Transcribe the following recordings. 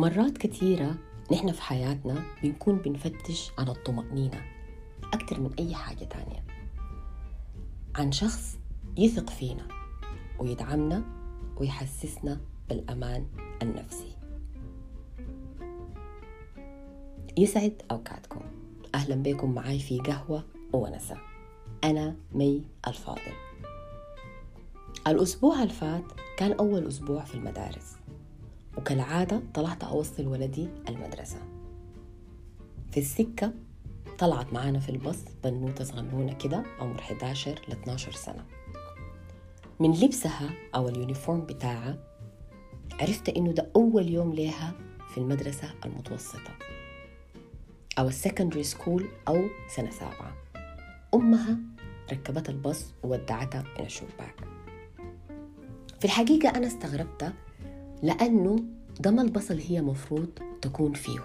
مرات كثيرة نحن في حياتنا بنكون بنفتش عن الطمأنينة أكثر من أي حاجة تانية. عن شخص يثق فينا ويدعمنا ويحسسنا بالأمان النفسي. يسعد أوقاتكم. أهلا بكم معي في قهوة وونسة أنا مي الفاضل. الأسبوع الفات كان أول أسبوع في المدارس. وكالعادة طلعت أوصل ولدي المدرسة. في السكة طلعت معانا في البص بنوتة صغنونة كده عمر 11 ل 12 سنة. من لبسها أو ال uniform بتاعها عرفت إنه ده أول يوم ليها في المدرسة المتوسطة أو ال secondary school أو سنة سابعة. أمها ركبت البص وودعتها من الشباك في الحقيقة أنا استغربت لأنه ده ما البص اللي هي مفروض تكون فيه.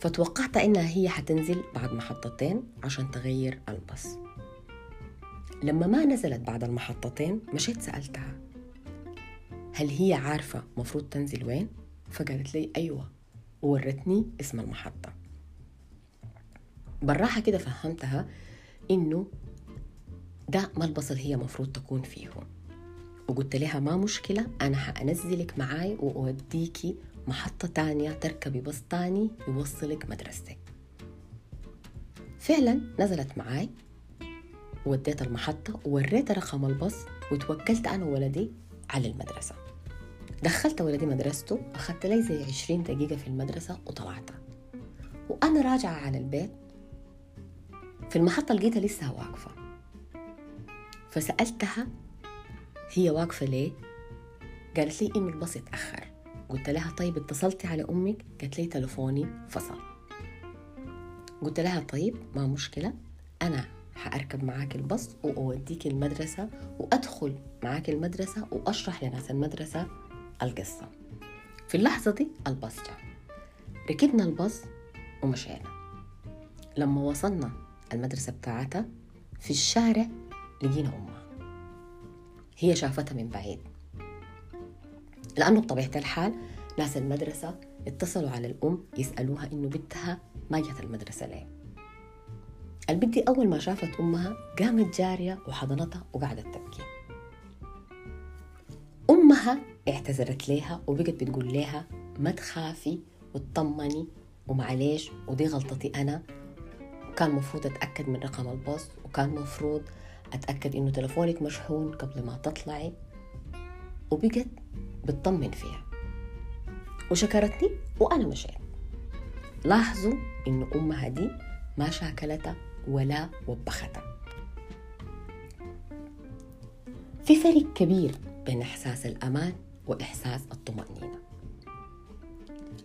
فتوقعت إنها هي حتنزل بعد محطتين عشان تغير البص. لما ما نزلت بعد المحطتين مشيت سألتها هل هي عارفة مفروض تنزل وين؟ فقالت لي أيوة وورتني اسم المحطة. بالراحة كده فهمتها إنه ده ما البص اللي هي مفروض تكون فيه. وقلت لها ما مشكلة أنا حأنزلك معاي وأوديكي محطة تانية تركبي باص تاني يوصلك مدرستك. فعلا نزلت معاي وديت المحطة ووريت رقم الباص وتوكلت أنا وولدي على المدرسة. دخلت ولدي مدرسته أخذت لي زي عشرين دقيقة في المدرسة وطلعت وأنا راجعة على البيت في المحطة لقيتها لسه واقفة. فسألتها هي واقفة ليه؟ قالت لي إنه الباص اتأخر قلت لها طيب اتصلتي على أمك؟ قالت لي تلفوني فصل. قلت لها طيب ما مشكلة أنا حأركب معاك الباص وأوديك المدرسة وأدخل معاك المدرسة وأشرح لناس المدرسة القصة. في اللحظة دي الباص جاء. ركبنا الباص ومشينا. لما وصلنا المدرسة بتاعتها في الشارع لقينا أمها هي شافتها من بعيد. لأنه بطبيعة الحال ناس المدرسة اتصلوا على الأم يسألوها إنه بنتها ما جت المدرسة ليه. البنت دي أول ما شافت أمها قامت جارية وحضنتها وقعدت تبكي. أمها اعتذرت لها وبقت بتقول لها ما تخافي وتطمني ومعليش ودي غلطتي أنا. وكان مفروض أتأكد من رقم الباص وكان مفروض أتأكد إنه تلفونك مشحون قبل ما تطلعي وبقت بتطمن فيها. وشكرتني وأنا مشيت لاحظوا إنه أمها دي ما شاكلتها ولا وبختها. في فرق كبير بين إحساس الأمان وإحساس الطمأنينة.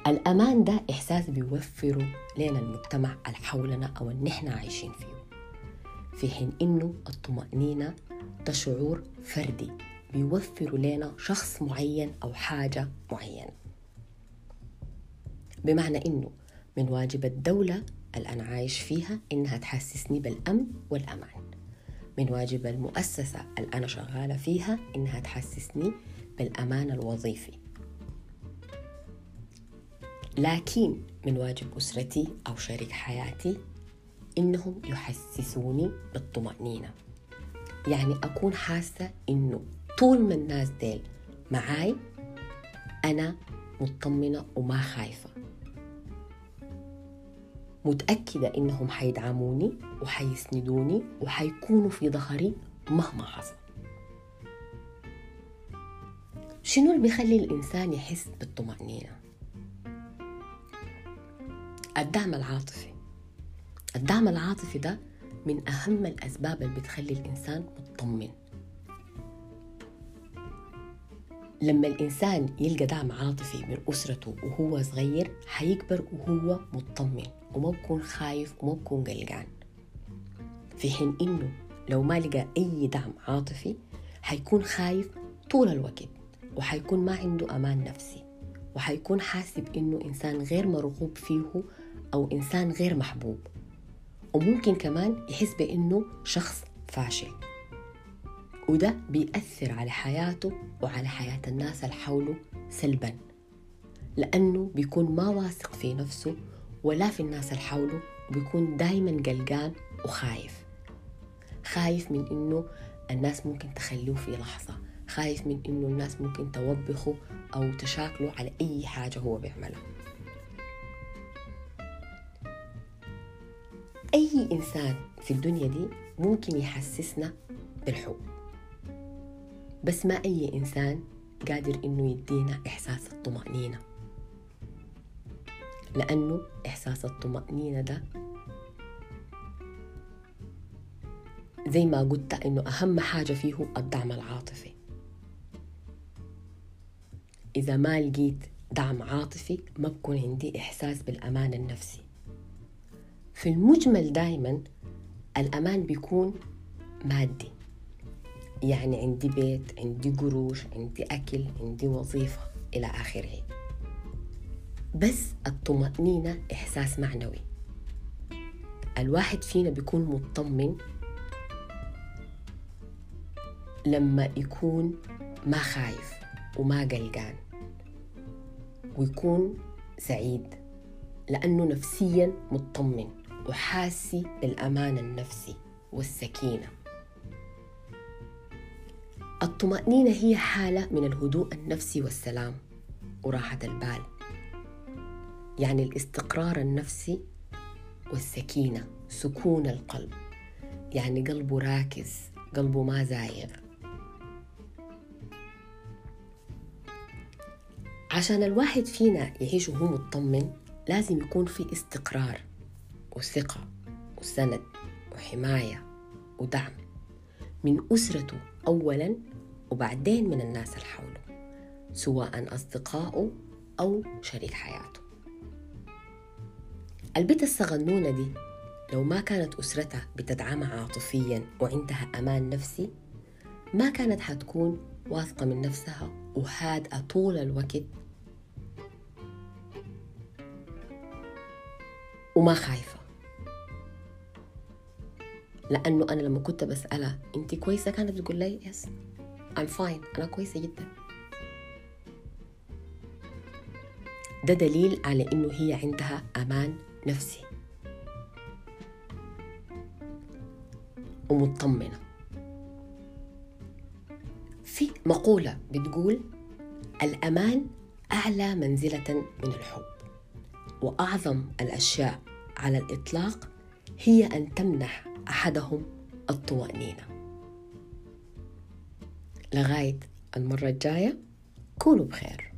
الأمان ده إحساس بيوفره لنا المجتمع اللي حولنا أو اللي نحن عايشين فيه. في حين إنه الطمأنينة ده شعور فردي بيوفر لنا شخص معين أو حاجة معينة. بمعنى إنه من واجب الدولة اللي أنا عايش فيها إنها تحسسني بالأمن والأمان. من واجب المؤسسة اللي أنا شغالة فيها إنها تحسسني بالأمان الوظيفي. لكن من واجب أسرتي أو شريك حياتي إنهم يحسسوني بالطمأنينة. يعني أكون حاسة إنه طول ما الناس ديل معاي أنا مطمنة وما خايفة. متأكدة إنهم حيدعموني وحيسندوني وحيكونوا في ظهري مهما حصل. شنو اللي بيخلي الإنسان يحس بالطمأنينة؟ الدعم العاطفي. الدعم العاطفي ده من أهم الأسباب اللي بتخلي الإنسان مطمن. لما الإنسان يلقى دعم عاطفي من أسرته وهو صغير حيكبر وهو مطمن وما بكون خايف وما بكون قلقان. في حين إنه لو ما لقى أي دعم عاطفي حيكون خايف طول الوقت وحيكون ما عنده أمان نفسي وحيكون حاسب إنه إنسان غير مرغوب فيه أو إنسان غير محبوب. وممكن كمان يحس بإنه شخص فاشل. وده بيأثر على حياته وعلى حياة الناس اللي حوله سلبا. لأنه بيكون ما واثق في نفسه ولا في الناس اللي حوله وبيكون دايما قلقان وخايف. خايف من إنه الناس ممكن تخلوه في لحظة. خايف من إنه الناس ممكن توبخه أو تشاكله على أي حاجة هو بيعملها. أي إنسان في الدنيا دي ممكن يحسسنا بالحب. بس ما أي إنسان قادر إنه يدينا إحساس الطمأنينة. لأنه إحساس الطمأنينة ده زي ما قلت إنه أهم حاجة فيه الدعم العاطفي. إذا ما لقيت دعم عاطفي ما بكون عندي إحساس بالأمان النفسي. في المجمل دايما الأمان بيكون مادي. يعني عندي بيت عندي قروش عندي أكل عندي وظيفة إلى آخره. بس الطمأنينة إحساس معنوي. الواحد فينا بيكون مطمن لما يكون ما خايف وما قلقان ويكون سعيد لأنه نفسيا مطمن. وحاسي بالأمان النفسي والسكينة. الطمأنينة هي حالة من الهدوء النفسي والسلام وراحة البال. يعني الاستقرار النفسي والسكينة سكون القلب. يعني قلبه راكز قلبه ما زايغ. عشان الواحد فينا يعيش وهو مطمن لازم يكون في استقرار. وثقة وسند وحماية ودعم من أسرته أولا وبعدين من الناس اللي حوله سواء أصدقائه أو شريك حياته. البنت الصغنونة دي لو ما كانت أسرتها بتدعمها عاطفيا وعندها أمان نفسي ما كانت حتكون واثقة من نفسها وهادئة طول الوقت وما خايفة. لأنه أنا لما كنت بسألها أنت كويسة؟ كانت بتقول لي يس I'm fine. أنا كويسة جدا. ده دليل على إنه هي عندها أمان نفسي. ومطمنة. في مقولة بتقول الأمان أعلى منزلة من الحب. وأعظم الأشياء على الإطلاق هي أن تمنح أحدهم الطمأنينة لغاية المرة الجاية كونوا بخير.